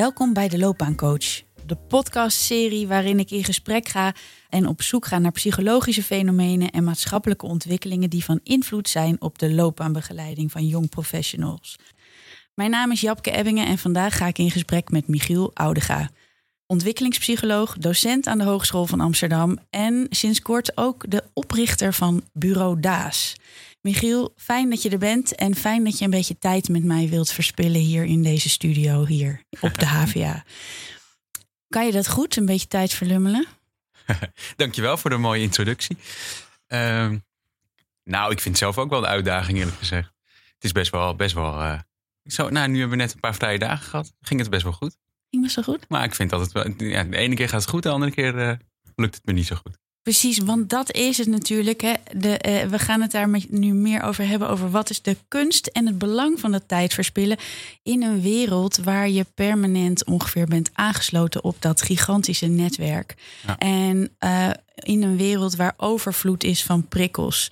Welkom bij de Loopbaancoach, de podcastserie waarin ik in gesprek ga en op zoek ga naar psychologische fenomenen en maatschappelijke ontwikkelingen die van invloed zijn op de loopbaanbegeleiding van jong professionals. Mijn naam is Japke Ebbingen en vandaag ga ik in gesprek met Michiel Oudega. Ontwikkelingspsycholoog, docent aan de Hogeschool van Amsterdam en sinds kort ook de oprichter van Bureau Daas. Michiel, fijn dat je er bent en fijn dat je een beetje tijd met mij wilt verspillen hier in deze studio, hier op de HVA. Kan je dat goed, een beetje tijd verlummelen? Dankjewel voor de mooie introductie. Ehm, nou, ik vind het zelf ook wel een uitdaging, eerlijk gezegd. Het is best wel, best wel uh, zo, nou, nu hebben we net een paar vrije dagen gehad. Ging het best wel goed. Ging het zo goed? Maar ik vind altijd wel, ja, de ene keer gaat het goed, de andere keer uh, lukt het me niet zo goed. Precies, want dat is het natuurlijk. Hè. De, uh, we gaan het daar met, nu meer over hebben. Over wat is de kunst en het belang van de tijd verspillen. In een wereld waar je permanent ongeveer bent aangesloten op dat gigantische netwerk. Ja. En uh, in een wereld waar overvloed is van prikkels.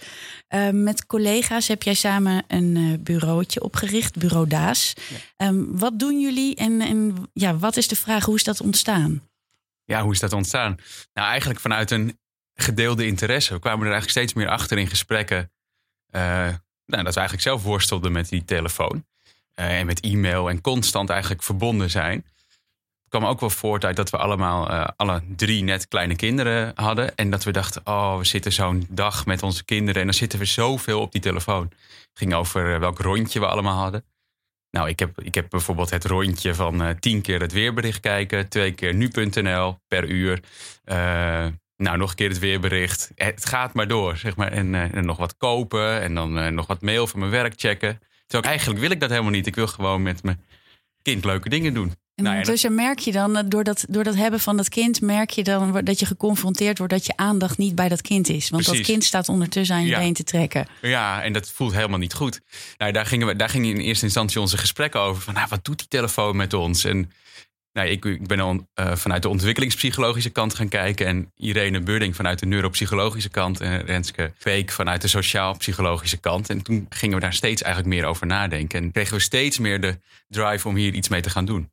Uh, met collega's heb jij samen een bureautje opgericht, Bureau Daas. Ja. Um, wat doen jullie en, en ja, wat is de vraag, hoe is dat ontstaan? Ja, hoe is dat ontstaan? Nou, eigenlijk vanuit een gedeelde interesse. We kwamen er eigenlijk steeds meer achter in gesprekken. Uh, nou, dat we eigenlijk zelf worstelden met die telefoon. Uh, en met e-mail en constant eigenlijk verbonden zijn. Kwam ook wel voort uit dat we allemaal, uh, alle drie net kleine kinderen hadden. En dat we dachten, oh, we zitten zo'n dag met onze kinderen. En dan zitten we zoveel op die telefoon. Het ging over welk rondje we allemaal hadden. Nou, ik heb, ik heb bijvoorbeeld het rondje van tien keer het weerbericht kijken. Twee keer nu.nl per uur. Nou, nog een keer het weerbericht. Het gaat maar door, zeg maar. En, nog wat kopen en dan nog wat mail van mijn werk checken. Terwijl eigenlijk wil ik dat helemaal niet. Ik wil gewoon met mijn kind leuke dingen doen. En nou, ondertussen merk je dan, door dat, door dat hebben van dat kind, merk je dan dat je geconfronteerd wordt dat je aandacht niet bij dat kind is. Want Precies. dat kind staat ondertussen aan je ja. been te trekken. Ja, en dat voelt helemaal niet goed. Nou, daar gingen we, daar gingen in eerste instantie onze gesprekken over. Van, nou, wat doet die telefoon met ons? En nou, ik, ik, ben al uh, vanuit de ontwikkelingspsychologische kant gaan kijken. En Irene Budding vanuit de neuropsychologische kant. En Renske Veek vanuit de sociaal-psychologische kant. En toen gingen we daar steeds eigenlijk meer over nadenken. En kregen we steeds meer de drive om hier iets mee te gaan doen.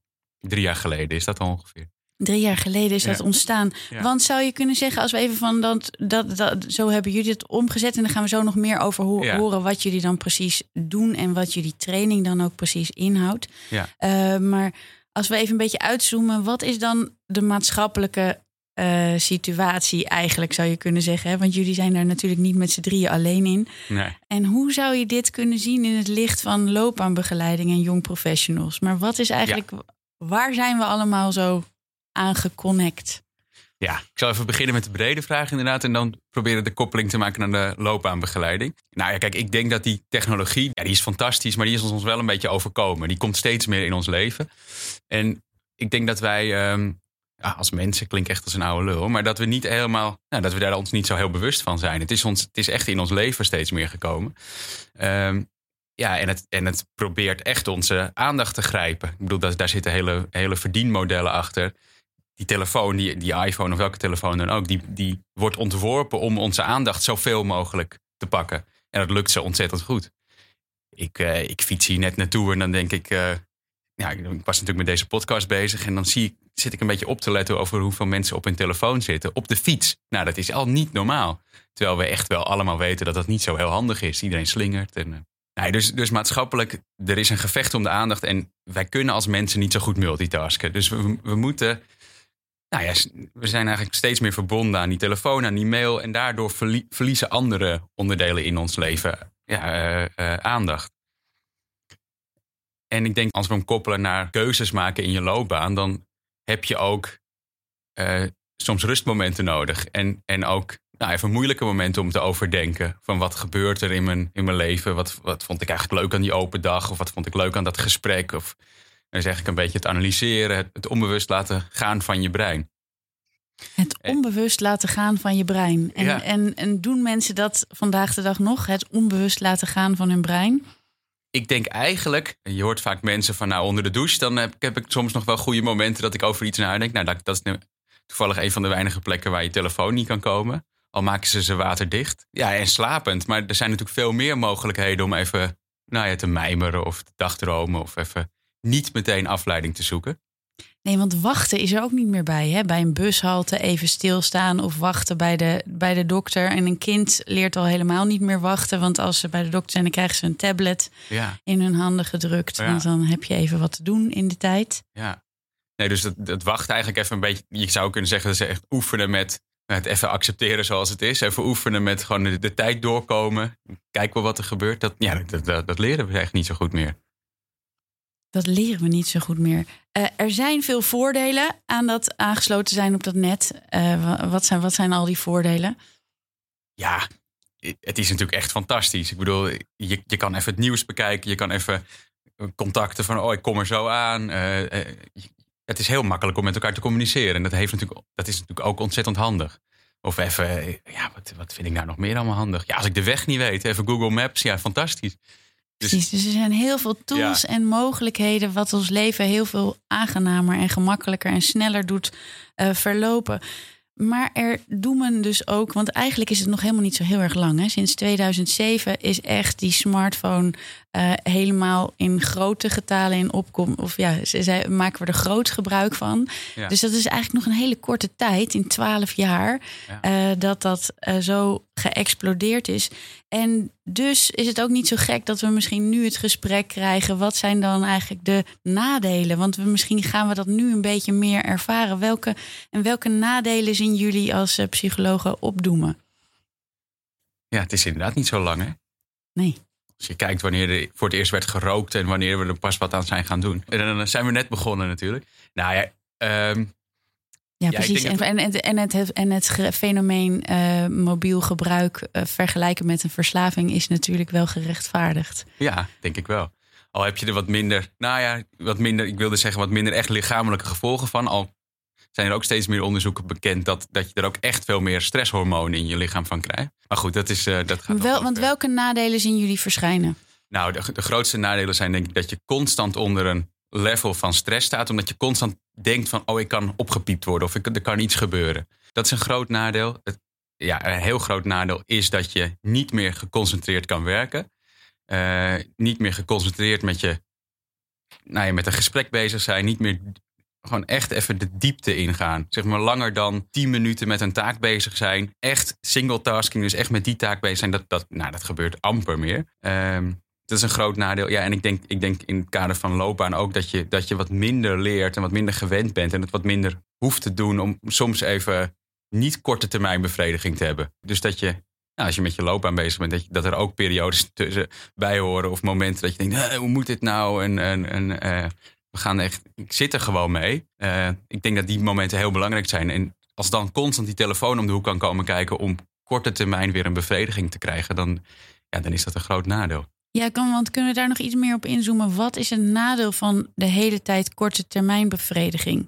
Drie jaar geleden is dat al ongeveer. Drie jaar geleden is dat ontstaan. Ja. Want zou je kunnen zeggen, als we even van dat, dat, dat, zo hebben jullie het omgezet. En dan gaan we zo nog meer over ho ja. horen wat jullie dan precies doen. En wat jullie training dan ook precies inhoudt. Ja. Uh, maar als we even een beetje uitzoomen, wat is dan de maatschappelijke uh, situatie eigenlijk, zou je kunnen zeggen? Hè? Want jullie zijn daar natuurlijk niet met z'n drieën alleen in. Nee. En hoe zou je dit kunnen zien in het licht van loopbaanbegeleiding en jong professionals? Maar wat is eigenlijk. Waar zijn we allemaal zo aan geconnect? Ja, ik zal even beginnen met de brede vraag inderdaad. En dan proberen de koppeling te maken naar de loopbaanbegeleiding. Nou ja, kijk, ik denk dat die technologie, ja, die is fantastisch, maar die is ons wel een beetje overkomen. Die komt steeds meer in ons leven. En ik denk dat wij, um, ja, als mensen, klinkt echt als een oude lul, maar dat we niet helemaal, nou, dat we daar ons niet zo heel bewust van zijn. Het is, ons, het is echt in ons leven steeds meer gekomen. Um, ja, en het, en het probeert echt onze aandacht te grijpen. Ik bedoel, daar, daar zitten hele, hele verdienmodellen achter die telefoon, die, die iPhone of welke telefoon dan ook, die, die wordt ontworpen om onze aandacht zoveel mogelijk te pakken. En dat lukt zo ontzettend goed. Ik, uh, ik fiets hier net naartoe en dan denk ik, uh, ja, ik was natuurlijk met deze podcast bezig en dan zie ik, zit ik een beetje op te letten over hoeveel mensen op hun telefoon zitten. Op de fiets. Nou, dat is al niet normaal. Terwijl we echt wel allemaal weten dat dat niet zo heel handig is. Iedereen slingert. En, uh, nee, dus, dus maatschappelijk, er is een gevecht om de aandacht en wij kunnen als mensen niet zo goed multitasken. Dus we, we moeten nou ja, we zijn eigenlijk steeds meer verbonden aan die telefoon, aan die mail. En daardoor verlie verliezen andere onderdelen in ons leven ja, uh, uh, aandacht. En ik denk als we hem koppelen naar keuzes maken in je loopbaan, dan heb je ook uh, soms rustmomenten nodig. En, en ook nou, even moeilijke momenten om te overdenken. Van wat gebeurt er in mijn, in mijn leven? Wat, wat vond ik eigenlijk leuk aan die open dag? Of wat vond ik leuk aan dat gesprek? Of dan zeg ik een beetje het analyseren, het, het, onbewust laten gaan van je brein. Het onbewust laten gaan van je brein. En, ja. en, en doen mensen dat vandaag de dag nog? Het onbewust laten gaan van hun brein? Ik denk eigenlijk, je hoort vaak mensen van nou onder de douche, dan heb, heb ik soms nog wel goede momenten dat ik over iets nadenk. Nou, dat, dat is toevallig een van de weinige plekken waar je telefoon niet kan komen. Al maken ze ze waterdicht. Ja, en slapend. Maar er zijn natuurlijk veel meer mogelijkheden om even nou ja, te mijmeren of te dagdromen of even niet meteen afleiding te zoeken. Nee, want wachten is er ook niet meer bij. Hè? Bij een bushalte even stilstaan of wachten bij de, bij de dokter. En een kind leert al helemaal niet meer wachten. Want als ze bij de dokter zijn, dan krijgen ze een tablet Ja, in hun handen gedrukt. Ja. Want dan heb je even wat te doen in de tijd. ja. Nee, dus het, het wacht eigenlijk even een beetje. Je zou kunnen zeggen dat ze echt oefenen met het even accepteren zoals het is. Even oefenen met gewoon de, de tijd doorkomen. Kijken we wat er gebeurt. Dat, ja, dat, dat, dat leren we echt niet zo goed meer. Dat leren we niet zo goed meer. Eh, er zijn veel voordelen aan dat aangesloten zijn op dat net. Eh, wa- wat, zijn, wat zijn al die voordelen? Ja, het is natuurlijk echt fantastisch. Ik bedoel, je, je kan even het nieuws bekijken. Je kan even contacten van, oh, ik kom er zo aan. Eh, eh, het is heel makkelijk om met elkaar te communiceren. En dat, heeft natuurlijk, dat is natuurlijk ook ontzettend handig. Of even, eh, ja, wat, wat vind ik nou nog meer allemaal handig? Ja, als ik de weg niet weet, even Google Maps. Ja, fantastisch. Dus- Precies, dus er zijn heel veel tools en mogelijkheden... wat ons leven heel veel aangenamer en gemakkelijker en sneller doet eh, verlopen. Maar er doemen dus ook, want eigenlijk is het nog helemaal niet zo heel erg lang. Hè? Sinds 2007 is echt die smartphone eh, helemaal in grote getalen in opkom. Of ja, ze, ze- maken we er groot gebruik van. Ja. Dus dat is eigenlijk nog een hele korte tijd, in 12 jaar, Ja. eh, dat dat eh, zo geëxplodeerd is. En dus is het ook niet zo gek dat we misschien nu het gesprek krijgen. Wat zijn dan eigenlijk de nadelen? Want we, misschien gaan we dat nu een beetje meer ervaren. Welke, en welke nadelen zien jullie als psychologen opdoemen? ja, het is inderdaad niet zo lang, hè? Nee. Als je kijkt wanneer er voor het eerst werd gerookt en wanneer we er pas wat aan zijn gaan doen. En dan zijn we net begonnen natuurlijk. Nou ja, ehm, Ja, ik precies. En, en, en, het, en het fenomeen eh, mobiel gebruik eh, vergelijken met een verslaving is natuurlijk wel gerechtvaardigd. Ja, denk ik wel. Al heb je er wat minder, nou ja, wat minder, ik wilde zeggen wat minder echt lichamelijke gevolgen van. Al zijn er ook steeds meer onderzoeken bekend dat, dat je er ook echt veel meer stresshormonen in je lichaam van krijgt. Maar goed, dat, is, eh, dat gaat Wel, want ver. welke nadelen zien jullie verschijnen? Nou, de, de grootste nadelen zijn denk ik dat je constant onder een level van stress staat. Omdat je constant denkt van, oh, ik kan opgepiept worden of ik, er kan iets gebeuren. Dat is een groot nadeel. Het, ja, een heel groot nadeel is dat je niet meer geconcentreerd kan werken. Eh, niet meer geconcentreerd met je, nou ja, met een gesprek bezig zijn. Niet meer gewoon echt even de diepte ingaan. Zeg maar langer dan 10 minuten met een taak bezig zijn. Echt single tasking, dus echt met die taak bezig zijn. Dat, dat, nou, dat gebeurt amper meer. Ehm, dat is een groot nadeel. Ja, en ik denk, ik denk in het kader van loopbaan ook dat je, dat je wat minder leert en wat minder gewend bent. En het wat minder hoeft te doen om soms even niet korte termijn bevrediging te hebben. Dus dat je, nou, als je met je loopbaan bezig bent, dat, dat er ook periodes tussen bij horen of momenten dat je denkt, "Eh, hoe moet dit nou? En eh, we gaan echt, ik zit er gewoon mee. Eh, ik denk dat die momenten heel belangrijk zijn. En als dan constant die telefoon om de hoek kan komen kijken om korte termijn weer een bevrediging te krijgen, dan, ja, dan is dat een groot nadeel. Ja, kan, want kunnen we daar nog iets meer op inzoomen? Wat is een nadeel van de hele tijd korte termijn bevrediging?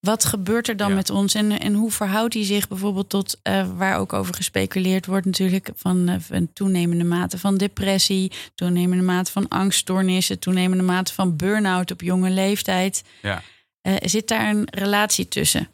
Wat gebeurt er dan Ja. met ons en, en hoe verhoudt die zich bijvoorbeeld tot eh, waar ook over gespeculeerd wordt, natuurlijk van eh, een toenemende mate van depressie, toenemende mate van angststoornissen, toenemende mate van burn-out op jonge leeftijd? Ja. Eh, zit daar een relatie tussen?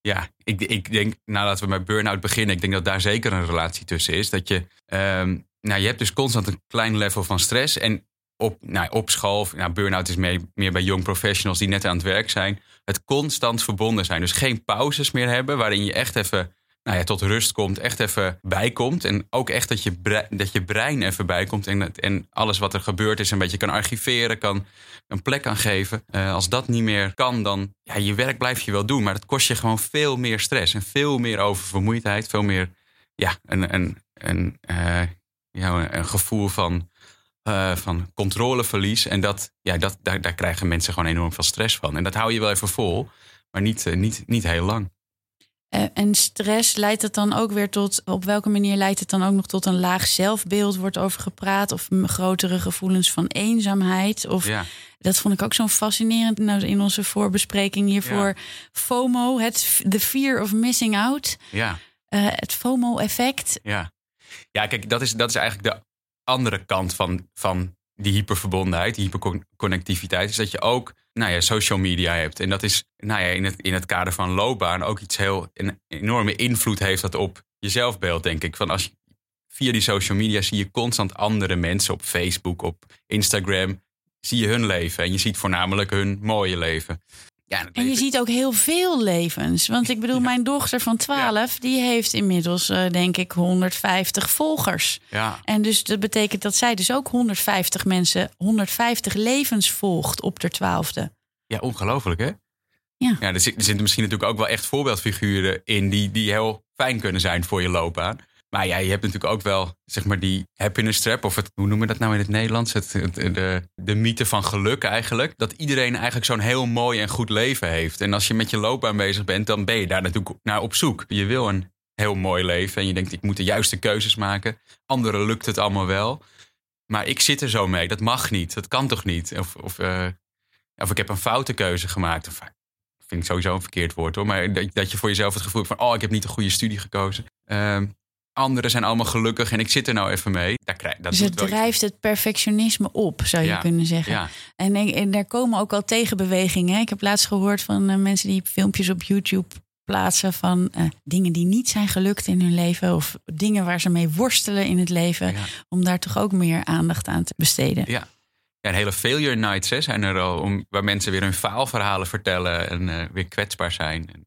Ja, ik, ik denk, nou laten we met burn-out beginnen. Ik denk dat daar zeker een relatie tussen is. Dat je, ehm, nou, je hebt dus constant een klein level van stress. En op, nou, op school, nou, burn-out is meer, meer bij young professionals die net aan het werk zijn. Het constant verbonden zijn. Dus geen pauzes meer hebben waarin je echt even nou ja, tot rust komt, echt even bijkomt. En ook echt dat je, brein, dat je brein even bijkomt. En, en alles wat er gebeurd is een beetje kan archiveren, kan een plek aan geven. Eh, als dat niet meer kan, dan ja, je werk blijf je wel doen. Maar dat kost je gewoon veel meer stress en veel meer oververmoeidheid. Veel meer ja, een, een, een, eh, ja, een gevoel van, eh, van controleverlies. En dat, ja, dat, daar, daar krijgen mensen gewoon enorm veel stress van. En dat hou je wel even vol, maar niet, eh, niet, niet heel lang. Eh, en stress leidt het dan ook weer tot, op welke manier leidt het dan ook nog tot een laag zelfbeeld, wordt over gepraat, of grotere gevoelens van eenzaamheid? Of Ja. dat vond ik ook zo'n fascinerend nou, in onze voorbespreking hiervoor. FOMO, het the fear of missing out, Ja. Het FOMO-effect. Ja, ja kijk, dat is, dat is eigenlijk de andere kant van, van die hyperverbondenheid, die hyperconnectiviteit. Is dat je ook nou ja, social media hebt. En dat is nou ja, in, het, in het kader van loopbaan ook iets heel een enorme invloed heeft dat op je zelfbeeld, denk ik. Van als je, via die social media zie je constant andere mensen op Facebook, op Instagram. zie je hun leven. En je ziet voornamelijk hun mooie leven. Ja, en je ziet ook heel veel levens. Want ik bedoel, mijn dochter van 12, die heeft inmiddels, uh, denk ik, 150 volgers. Ja. En dus dat betekent dat zij dus ook 150 mensen, 150 levens volgt op de twaalfde. Ja, ongelooflijk hè? Ja. ja er, zitten misschien natuurlijk ook wel echt voorbeeldfiguren in die, die heel fijn kunnen zijn voor je loopbaan. Maar ja, je hebt natuurlijk ook wel, zeg maar, die happiness trap. Of hoe noemen we dat nou in het Nederlands? Het, de, de mythe van geluk eigenlijk. Dat iedereen eigenlijk zo'n heel mooi en goed leven heeft. En als je met je loopbaan bezig bent, dan ben je daar natuurlijk naar op zoek. Je wil een heel mooi leven. En je denkt, ik moet de juiste keuzes maken. Anderen lukt het allemaal wel. Maar ik zit er zo mee. Dat mag niet. Dat kan toch niet? Of, of, uh, of ik heb een foute keuze gemaakt. Of, vind ik sowieso een verkeerd woord hoor. Maar dat, dat je voor jezelf het gevoel hebt van... oh, ik heb niet de goede studie gekozen. Uh, anderen zijn allemaal gelukkig en ik zit er nou even mee. Daar krijg, dat dus het drijft het perfectionisme op, zou je kunnen zeggen. Ja. En, en daar komen ook al tegenbewegingen. Ik heb laatst gehoord van uh, mensen die filmpjes op YouTube plaatsen van uh, dingen die niet zijn gelukt in hun leven of dingen waar ze mee worstelen in het leven, Ja. om daar toch ook meer aandacht aan te besteden. Ja. Ja, een hele failure nights hè, zijn er al, om, waar mensen weer hun faalverhalen vertellen en uh, weer kwetsbaar zijn.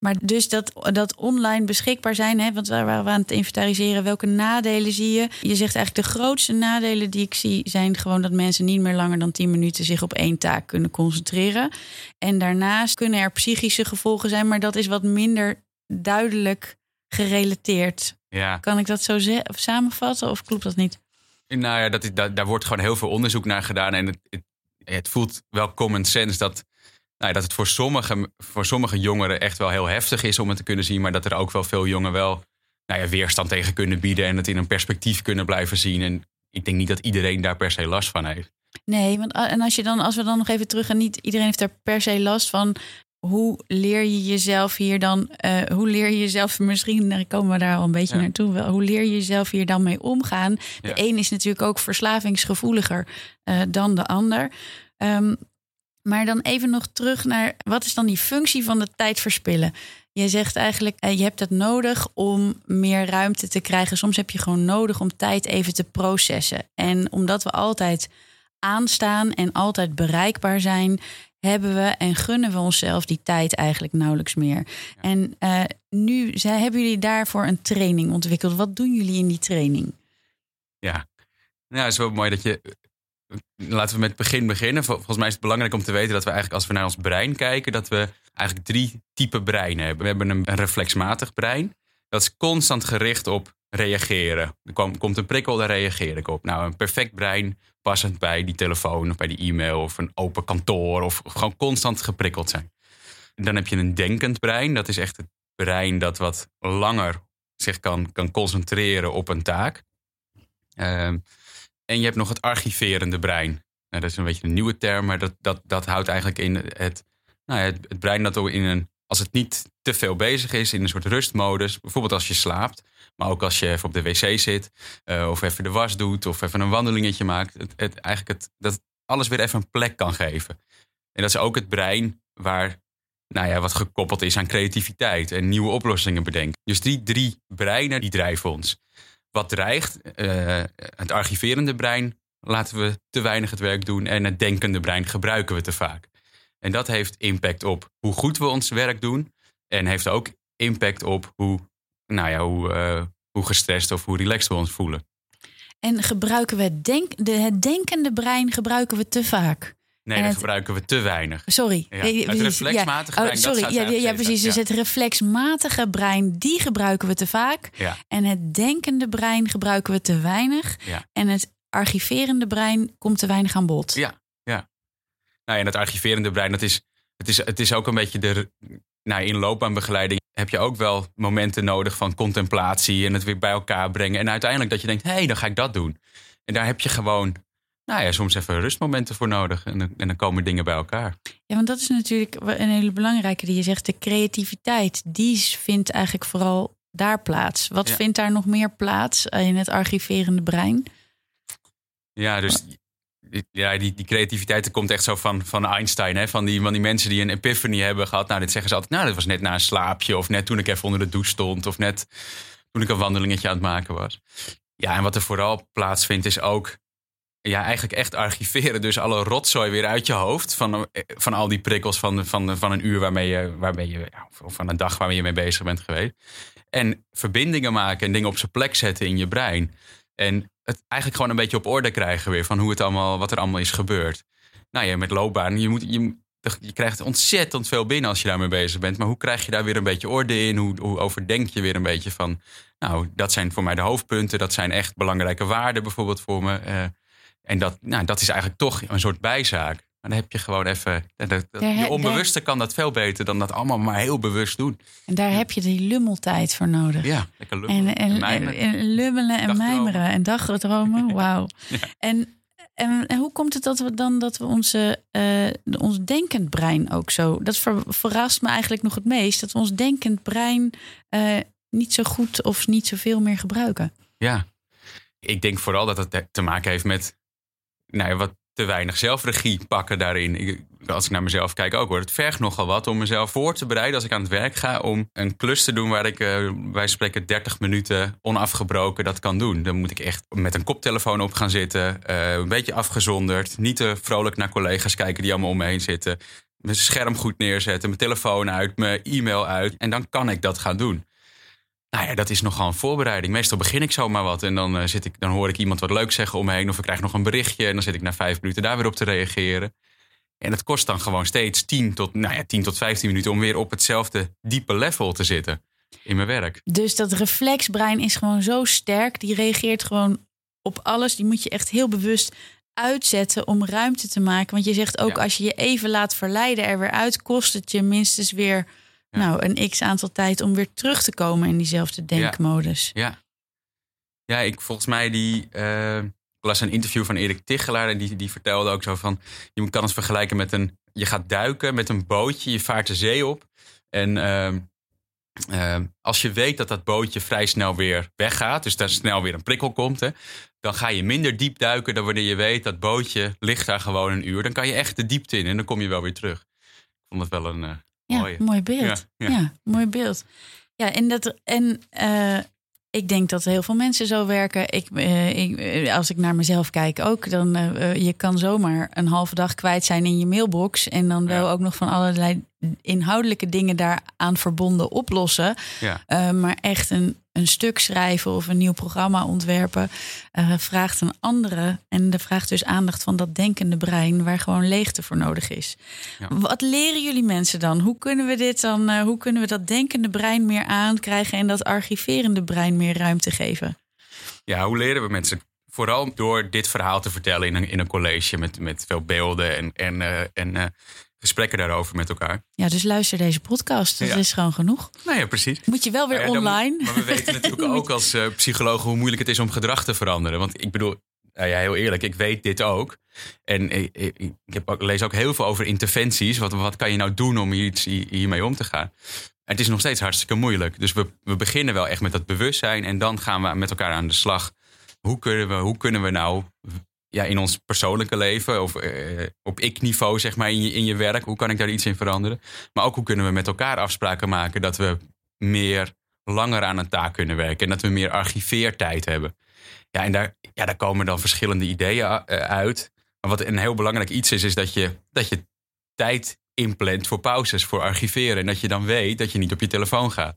Maar dus dat, dat online beschikbaar zijn, hè, want waar waren we aan het inventariseren? Welke nadelen zie je? Je zegt eigenlijk de grootste nadelen die ik zie zijn gewoon dat mensen niet meer langer dan 10 minuten zich op één taak kunnen concentreren. En daarnaast kunnen er psychische gevolgen zijn, maar dat is wat minder duidelijk gerelateerd. Ja. Kan ik dat zo samenvatten of klopt dat niet? Nou ja, dat is, daar, daar wordt gewoon heel veel onderzoek naar gedaan. En het, het, het voelt wel common sense dat nou, dat het voor sommige, voor sommige jongeren echt wel heel heftig is om het te kunnen zien. Maar dat er ook wel veel jongeren wel nou ja, weerstand tegen kunnen bieden. En het in een perspectief kunnen blijven zien. En ik denk niet dat iedereen daar per se last van heeft. Nee, want en als, je dan, als we dan nog even terug gaan, niet iedereen heeft daar per se last van. Hoe leer je jezelf hier dan, uh, hoe leer je jezelf, misschien komen we daar al een beetje ja. naartoe, wel, hoe leer je jezelf hier dan mee omgaan? De Ja. een is natuurlijk ook verslavingsgevoeliger uh, dan de ander. Um, maar dan even nog terug naar wat is dan die functie van de tijd verspillen? Je zegt eigenlijk, uh, je hebt het nodig om meer ruimte te krijgen. Soms heb je gewoon nodig om tijd even te processen. En omdat we altijd aanstaan en altijd bereikbaar zijn, hebben we en gunnen we onszelf die tijd eigenlijk nauwelijks meer. Ja. En uh, nu hebben jullie daarvoor een training ontwikkeld. Wat doen jullie in die training? Ja, nou, het is wel mooi dat je laten we met het begin beginnen. Volgens mij is het belangrijk om te weten dat we eigenlijk als we naar ons brein kijken, dat we eigenlijk drie typen breinen hebben. We hebben een, reflexmatig brein. Dat is constant gericht op reageren. Er komt een prikkel, daar reageer ik op. Nou, een perfect brein passend bij die telefoon of bij die e-mail of een open kantoor of gewoon constant geprikkeld zijn. Dan heb je een denkend brein. Dat is echt het brein dat wat langer zich kan, kan concentreren op een taak. Uh, en je hebt nog het archiverende brein. Nou, dat is een beetje een nieuwe term, maar dat, dat, dat houdt eigenlijk in het, nou, het, brein dat in een, als het niet te veel bezig is, in een soort rustmodus. Bijvoorbeeld als je slaapt, maar ook als je even op de wc zit, uh, of even de was doet, of even een wandelingetje maakt. Het, het, eigenlijk het, dat alles weer even een plek kan geven. En dat is ook het brein waar nou ja, wat gekoppeld is aan creativiteit en nieuwe oplossingen bedenken. Dus die drie breinen die drijven ons wat dreigt. Uh, het archiverende brein laten we te weinig het werk doen. En het denkende brein gebruiken we te vaak. En dat heeft impact op hoe goed we ons werk doen. En heeft ook impact op hoe, nou ja, hoe, uh, hoe gestrest of hoe relaxed we ons voelen. En gebruiken we het, denk, de, het denkende brein gebruiken we te vaak? Nee, en dat het, gebruiken we te weinig. Sorry. Ja, het reflexmatige ja. brein. Oh, sorry, dat ja, ja, precies. Dus het reflexmatige brein, die gebruiken we te vaak. En het denkende brein gebruiken we te weinig. En het archiverende brein komt te weinig aan bod. Ja, ja. Nou, en het archiverende brein, dat is, het, is, het is ook een beetje de. Nou, in loopbaanbegeleiding heb je ook wel momenten nodig van contemplatie en het weer bij elkaar brengen. En uiteindelijk dat je denkt, hé, hey, dan ga ik dat doen. En daar heb je gewoon nou ja, soms even rustmomenten voor nodig. En, en, dan komen dingen bij elkaar. Ja, want dat is natuurlijk een hele belangrijke die je zegt. De creativiteit, die vindt eigenlijk vooral daar plaats. Wat Ja. vindt daar nog meer plaats in het archiverende brein? Ja, dus ja, die, die creativiteit komt echt zo van, van Einstein. Hè? Van, die, van die mensen die een epiphany hebben gehad. Nou, dit zeggen ze altijd. Nou, dat was net na een slaapje. Of net toen ik even onder de douche stond. Of net toen ik een wandelingetje aan het maken was. Ja, en wat er vooral plaatsvindt is ook ja, eigenlijk echt archiveren. Dus alle rotzooi weer uit je hoofd. Van, eh, van al die prikkels van, van, van een uur waarmee je, waarmee je, of van een dag waarmee je mee bezig bent geweest. En verbindingen maken en dingen op zijn plek zetten in je brein. En het eigenlijk gewoon een beetje op orde krijgen weer van hoe het allemaal, wat er allemaal is gebeurd. Nou ja, met loopbaan, je, moet, je, je krijgt ontzettend veel binnen als je daarmee bezig bent. Maar hoe krijg je daar weer een beetje orde in? Hoe, hoe overdenk je weer een beetje van, nou, dat zijn voor mij de hoofdpunten. Dat zijn echt belangrijke waarden bijvoorbeeld voor me. Uh, en dat, nou, dat is eigenlijk toch een soort bijzaak. Maar dan heb je gewoon even. Dat, je onbewuste kan dat veel beter dan dat allemaal maar heel bewust doen. En daar heb je die lummeltijd voor nodig. Ja, lekker lummelen. En, en, en, lummelen en mijmeren en dagdromen. Wauw. En, en, en, hoe komt het dat we dan dat we onze, uh, ons denkend brein ook zo. Dat verrast me eigenlijk nog het meest. Dat we ons denkend brein uh, niet zo goed of niet zoveel meer gebruiken. Ja, ik denk vooral dat het te maken heeft met nou wat te weinig zelfregie pakken daarin. Als ik naar mezelf kijk ook hoor. Het vergt nogal wat om mezelf voor te bereiden als ik aan het werk ga. Om een klus te doen waar ik uh, wij spreken 30 minuten onafgebroken dat kan doen. Dan moet ik echt met een koptelefoon op gaan zitten. Uh, een beetje afgezonderd. Niet te vrolijk naar collega's kijken die allemaal om me heen zitten. Mijn scherm goed neerzetten. Mijn telefoon uit. Mijn e-mail uit. En dan kan ik dat gaan doen. Nou ja, dat is nogal een voorbereiding. Meestal begin ik zomaar wat en dan, uh, zit ik, dan hoor ik iemand wat leuk zeggen om me heen. Of ik krijg nog een berichtje en dan zit ik na vijf minuten daar weer op te reageren. En het kost dan gewoon steeds 10 tot, nou ja, 10 tot 15 minuten om weer op hetzelfde diepe level te zitten in mijn werk. Dus dat reflexbrein is gewoon zo sterk. Die reageert gewoon op alles. Die moet je echt heel bewust uitzetten om ruimte te maken. Want je zegt ook als je je even laat verleiden er weer uit, kost het je minstens weer nou, een x aantal tijd om weer terug te komen in diezelfde denkmodus. Ja, ja. ik volgens mij die. Uh, ik las een interview van Erik Tichelaar en die, die vertelde ook zo van. Je kan het vergelijken met een. Je gaat duiken met een bootje, je vaart de zee op. En uh, uh, als je weet dat dat bootje vrij snel weer weggaat, dus daar snel weer een prikkel komt, hè, dan ga je minder diep duiken dan wanneer je weet dat bootje ligt daar gewoon een uur. Dan kan je echt de diepte in en dan kom je wel weer terug. Ik vond het wel een, eh, ja, mooi beeld. Ja, mooi beeld. Ja, en, dat, en uh, ik denk dat heel veel mensen zo werken. Ik, uh, ik, eh, als ik naar mezelf kijk ook, dan uh, je kan zomaar een halve dag kwijt zijn in je mailbox. En dan wel ook nog van allerlei inhoudelijke dingen daaraan verbonden oplossen. Ja. maar echt een, een stuk schrijven of een nieuw programma ontwerpen uh, vraagt een andere. En dat vraagt dus aandacht van dat denkende brein, waar gewoon leegte voor nodig is. Ja. Wat leren jullie mensen dan? Hoe kunnen we dit dan, uh, hoe kunnen we dat denkende brein meer aankrijgen en dat archiverende brein meer ruimte geven? Ja, hoe leren we mensen? Vooral door dit verhaal te vertellen in een, in een college met, met veel beelden en, en, uh, en gesprekken daarover met elkaar. Ja, dus luister deze podcast. Dat is gewoon genoeg. Nou ja, precies. Moet je wel weer nou online. maar we weten natuurlijk ook als uh, psychologen hoe moeilijk het is om gedrag te veranderen. Want ik bedoel, nou ja, heel eerlijk, ik weet dit ook. En ik, ik, ik heb ook, lees ook heel veel over interventies. Wat, wat kan je nou doen om hier iets, hiermee om te gaan? En het is nog steeds hartstikke moeilijk. Dus we, we beginnen wel echt met dat bewustzijn. En dan gaan we met elkaar aan de slag. Hoe kunnen we, hoe kunnen we nou ja, in ons persoonlijke leven of uh, op ik-niveau, zeg maar, in je, in je werk. Hoe kan ik daar iets in veranderen? Maar ook hoe kunnen we met elkaar afspraken maken dat we meer langer aan een taak kunnen werken en dat we meer archiveertijd hebben. Ja, en daar, ja, daar komen dan verschillende ideeën eh, uit. Maar wat een heel belangrijk iets is, is dat je, dat je tijd inplant voor pauzes, voor archiveren. En dat je dan weet dat je niet op je telefoon gaat.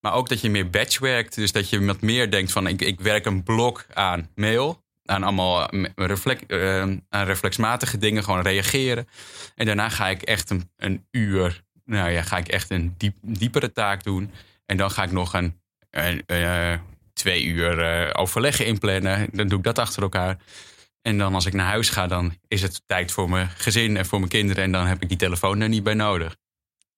Maar ook dat je meer batch werkt. Dus dat je wat meer denkt van ik, ik werk een blok aan mail aan allemaal reflex, uh, aan reflexmatige dingen gewoon reageren. En daarna ga ik echt een, een uur, nou ja, ga ik echt een diep, diepere taak doen. En dan ga ik nog een, uh, twee uur overleggen inplannen. Dan doe ik dat achter elkaar. En dan als ik naar huis ga, dan is het tijd voor mijn gezin en voor mijn kinderen. En dan heb ik die telefoon er niet bij nodig.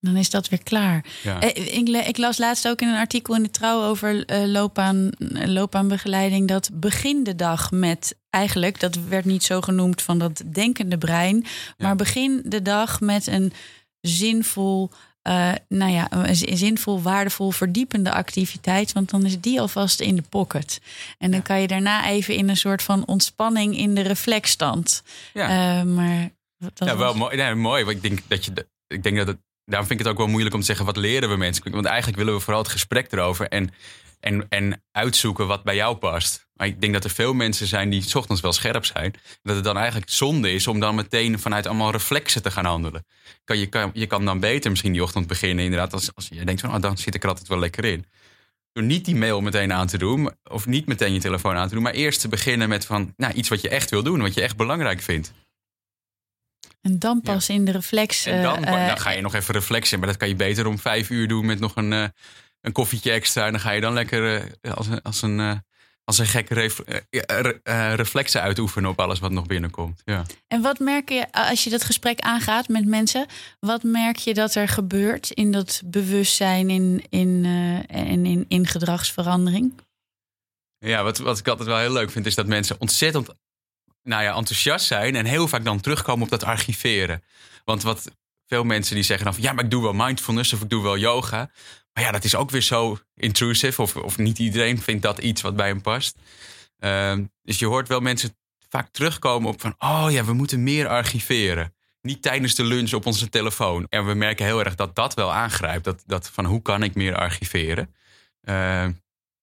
Dan is dat weer klaar. Ja. Eh, ik, ik, las laatst ook in een artikel in de Trouw over uh, loopbaan, loopbaanbegeleiding. Dat begin de dag met eigenlijk, dat werd niet zo genoemd van dat denkende brein. Maar begin de dag met een zinvol, uh, nou ja, een zinvol, waardevol, verdiepende activiteit. Want dan is die alvast in de pocket. En dan kan je daarna even in een soort van ontspanning in de reflexstand. Ja, uh, maar ja wel mooi. Nee, mooi. Want ik denk dat je. Ik denk dat het daarom vind ik het ook wel moeilijk om te zeggen wat leren we mensen. Want eigenlijk willen we vooral het gesprek erover en, en, en uitzoeken wat bij jou past. Maar ik denk dat er veel mensen zijn die s ochtends wel scherp zijn. Dat het dan eigenlijk zonde is om dan meteen vanuit allemaal reflexen te gaan handelen. Kan, je, kan, je kan dan beter misschien die ochtend beginnen. Inderdaad, als, als je denkt van oh, dan zit ik er altijd wel lekker in. Door niet die mail meteen aan te doen. Of niet meteen je telefoon aan te doen. Maar eerst te beginnen met van, nou, iets wat je echt wil doen. Wat je echt belangrijk vindt. En dan pas in de reflex. En dan, uh, dan ga je nog even reflexen. Maar dat kan je beter om vijf uur doen met nog een, uh, een koffietje extra. En dan ga je dan lekker uh, als, een, als een als een uh, reflexen uitoefenen op alles wat nog binnenkomt. Ja. En wat merk je als je dat gesprek aangaat met mensen? Wat merk je dat er gebeurt in dat bewustzijn, in, in, in, in, in gedragsverandering? Ja, wat, wat ik altijd wel heel leuk vind, is dat mensen ontzettend nou ja, enthousiast zijn en heel vaak dan terugkomen op dat archiveren. Want wat veel mensen die zeggen dan van ja, maar ik doe wel mindfulness of ik doe wel yoga. Maar ja, dat is ook weer zo intrusive. Of, of niet iedereen vindt dat iets wat bij hem past. Uh, dus je hoort wel mensen vaak terugkomen op van... oh ja, we moeten meer archiveren. Niet tijdens de lunch op onze telefoon. En we merken heel erg dat dat wel aangrijpt. Dat, dat van hoe kan ik meer archiveren? Uh,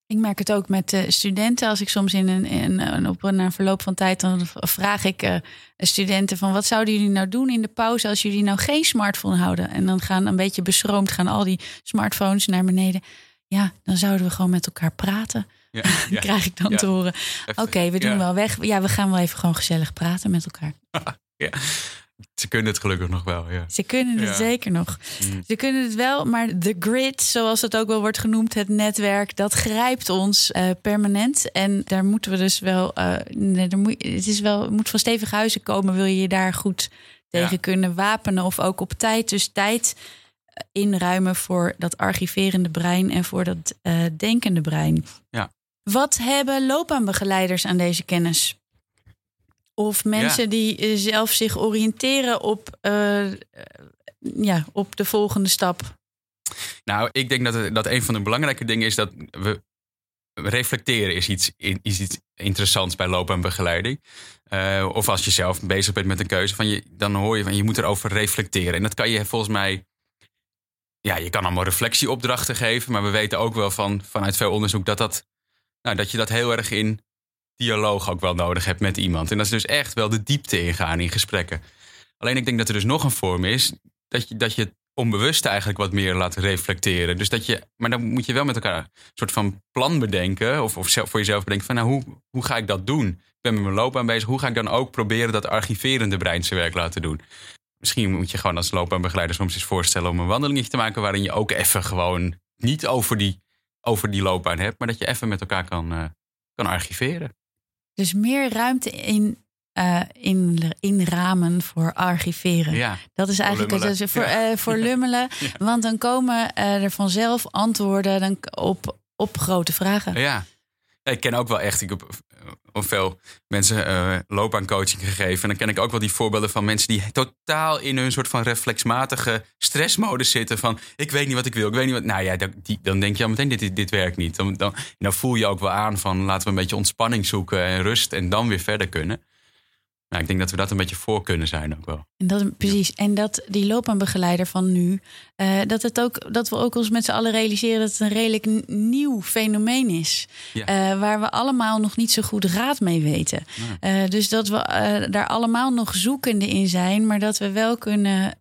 ik merk het ook met uh, studenten. Als ik soms in een, in, in, op een verloop van tijd dan vraag ik uh, studenten van wat zouden jullie nou doen in de pauze als jullie nou geen smartphone houden? En dan gaan een beetje beschroomd gaan al die smartphones naar beneden. Ja, dan zouden we gewoon met elkaar praten. Ja, ja. krijg ik dan ja. te horen. Oké, we doen wel weg. Ja, we gaan wel even gewoon gezellig praten met elkaar. ja. Ze kunnen het gelukkig nog wel, ja. Ze kunnen het ja. zeker nog. Mm. Ze kunnen het wel, maar de grid, zoals het ook wel wordt genoemd, het netwerk, dat grijpt ons uh, permanent. En daar moeten we dus wel, uh, er moet, het is wel, moet van stevige huizen komen, wil je je daar goed tegen ja. kunnen wapenen of ook op tijd. Dus tijd inruimen voor dat archiverende brein en voor dat uh, denkende brein. Ja. Wat hebben loopbaanbegeleiders aan deze kennis? Of mensen ja. die zelf zich oriënteren op, uh, ja, op de volgende stap? Nou, ik denk dat, dat een van de belangrijke dingen is dat we reflecteren is iets, is iets interessants bij loopbaanbegeleiding. Uh, of als je zelf bezig bent met een keuze, van je, dan hoor je van je moet erover reflecteren. En dat kan je volgens mij. Ja, je kan allemaal reflectieopdrachten geven, maar we weten ook wel van, vanuit veel onderzoek dat, dat, nou, dat je dat heel erg in dialoog ook wel nodig hebt met iemand. En dat is dus echt wel de diepte ingaan in gesprekken. Alleen ik denk dat er dus nog een vorm is dat je, dat je het onbewust eigenlijk wat meer laat reflecteren. Dus dat je, maar dan moet je wel met elkaar een soort van plan bedenken. Of, of zelf, voor jezelf bedenken van nou, hoe, hoe ga ik dat doen? Ik ben met mijn loopbaan bezig. Hoe ga ik dan ook proberen dat archiverende brein zijn werk laten doen? Misschien moet je gewoon als loopbaanbegeleider soms eens voorstellen om een wandelingetje te maken waarin je ook even gewoon niet over die, over die loopbaan hebt, maar dat je even met elkaar kan, uh, kan archiveren. Dus meer ruimte in, uh, in, in ramen voor archiveren. Ja, dat is eigenlijk voor het voor, ja. uh, voor lummelen. Ja. Want dan komen uh, er vanzelf antwoorden dan op, op grote vragen. Ja. Ik ken ook wel echt, ik heb veel mensen uh, loopbaancoaching gegeven. En dan ken ik ook wel die voorbeelden van mensen die totaal in hun soort van reflexmatige stressmodus zitten. Van ik weet niet wat ik wil, ik weet niet wat. Nou ja, dan, die, dan denk je al meteen: dit, dit werkt niet. Dan, dan, dan voel je ook wel aan van laten we een beetje ontspanning zoeken en rust en dan weer verder kunnen. Nou, ik denk dat we dat een beetje voor kunnen zijn ook wel. En dat, precies. En dat die loopbaanbegeleider van nu, uh, dat, het ook, dat we ook ons met z'n allen realiseren dat het een redelijk nieuw fenomeen is. Ja. Uh, waar we allemaal nog niet zo goed raad mee weten. Ja. Uh, dus dat we daar allemaal nog zoekende in zijn, maar dat we wel kunnen,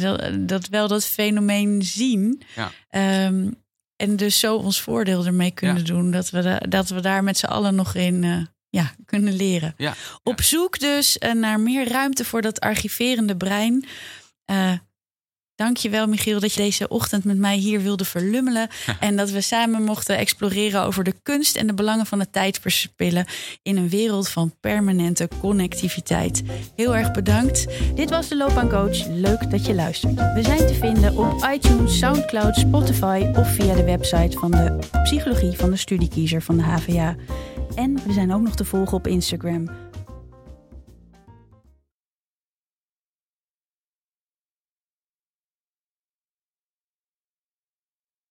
dat, dat, wel dat fenomeen zien. Ja. Um, en dus zo ons voordeel ermee kunnen doen. Dat we, dat we daar met z'n allen nog in ja, kunnen leren. Ja, Op zoek dus uh, naar meer ruimte voor dat archiverende brein. Uh, Dank je wel, Michiel, dat je deze ochtend met mij hier wilde verlummelen. en dat we samen mochten exploreren over de kunst en de belangen van het tijdverspillen in een wereld van permanente connectiviteit. Heel erg bedankt. Dit was de Loopbaancoach. Leuk dat je luistert. We zijn te vinden op iTunes, Soundcloud, Spotify of via de website van de Psychologie van de Studiekiezer van de HVA. En we zijn ook nog te volgen op Instagram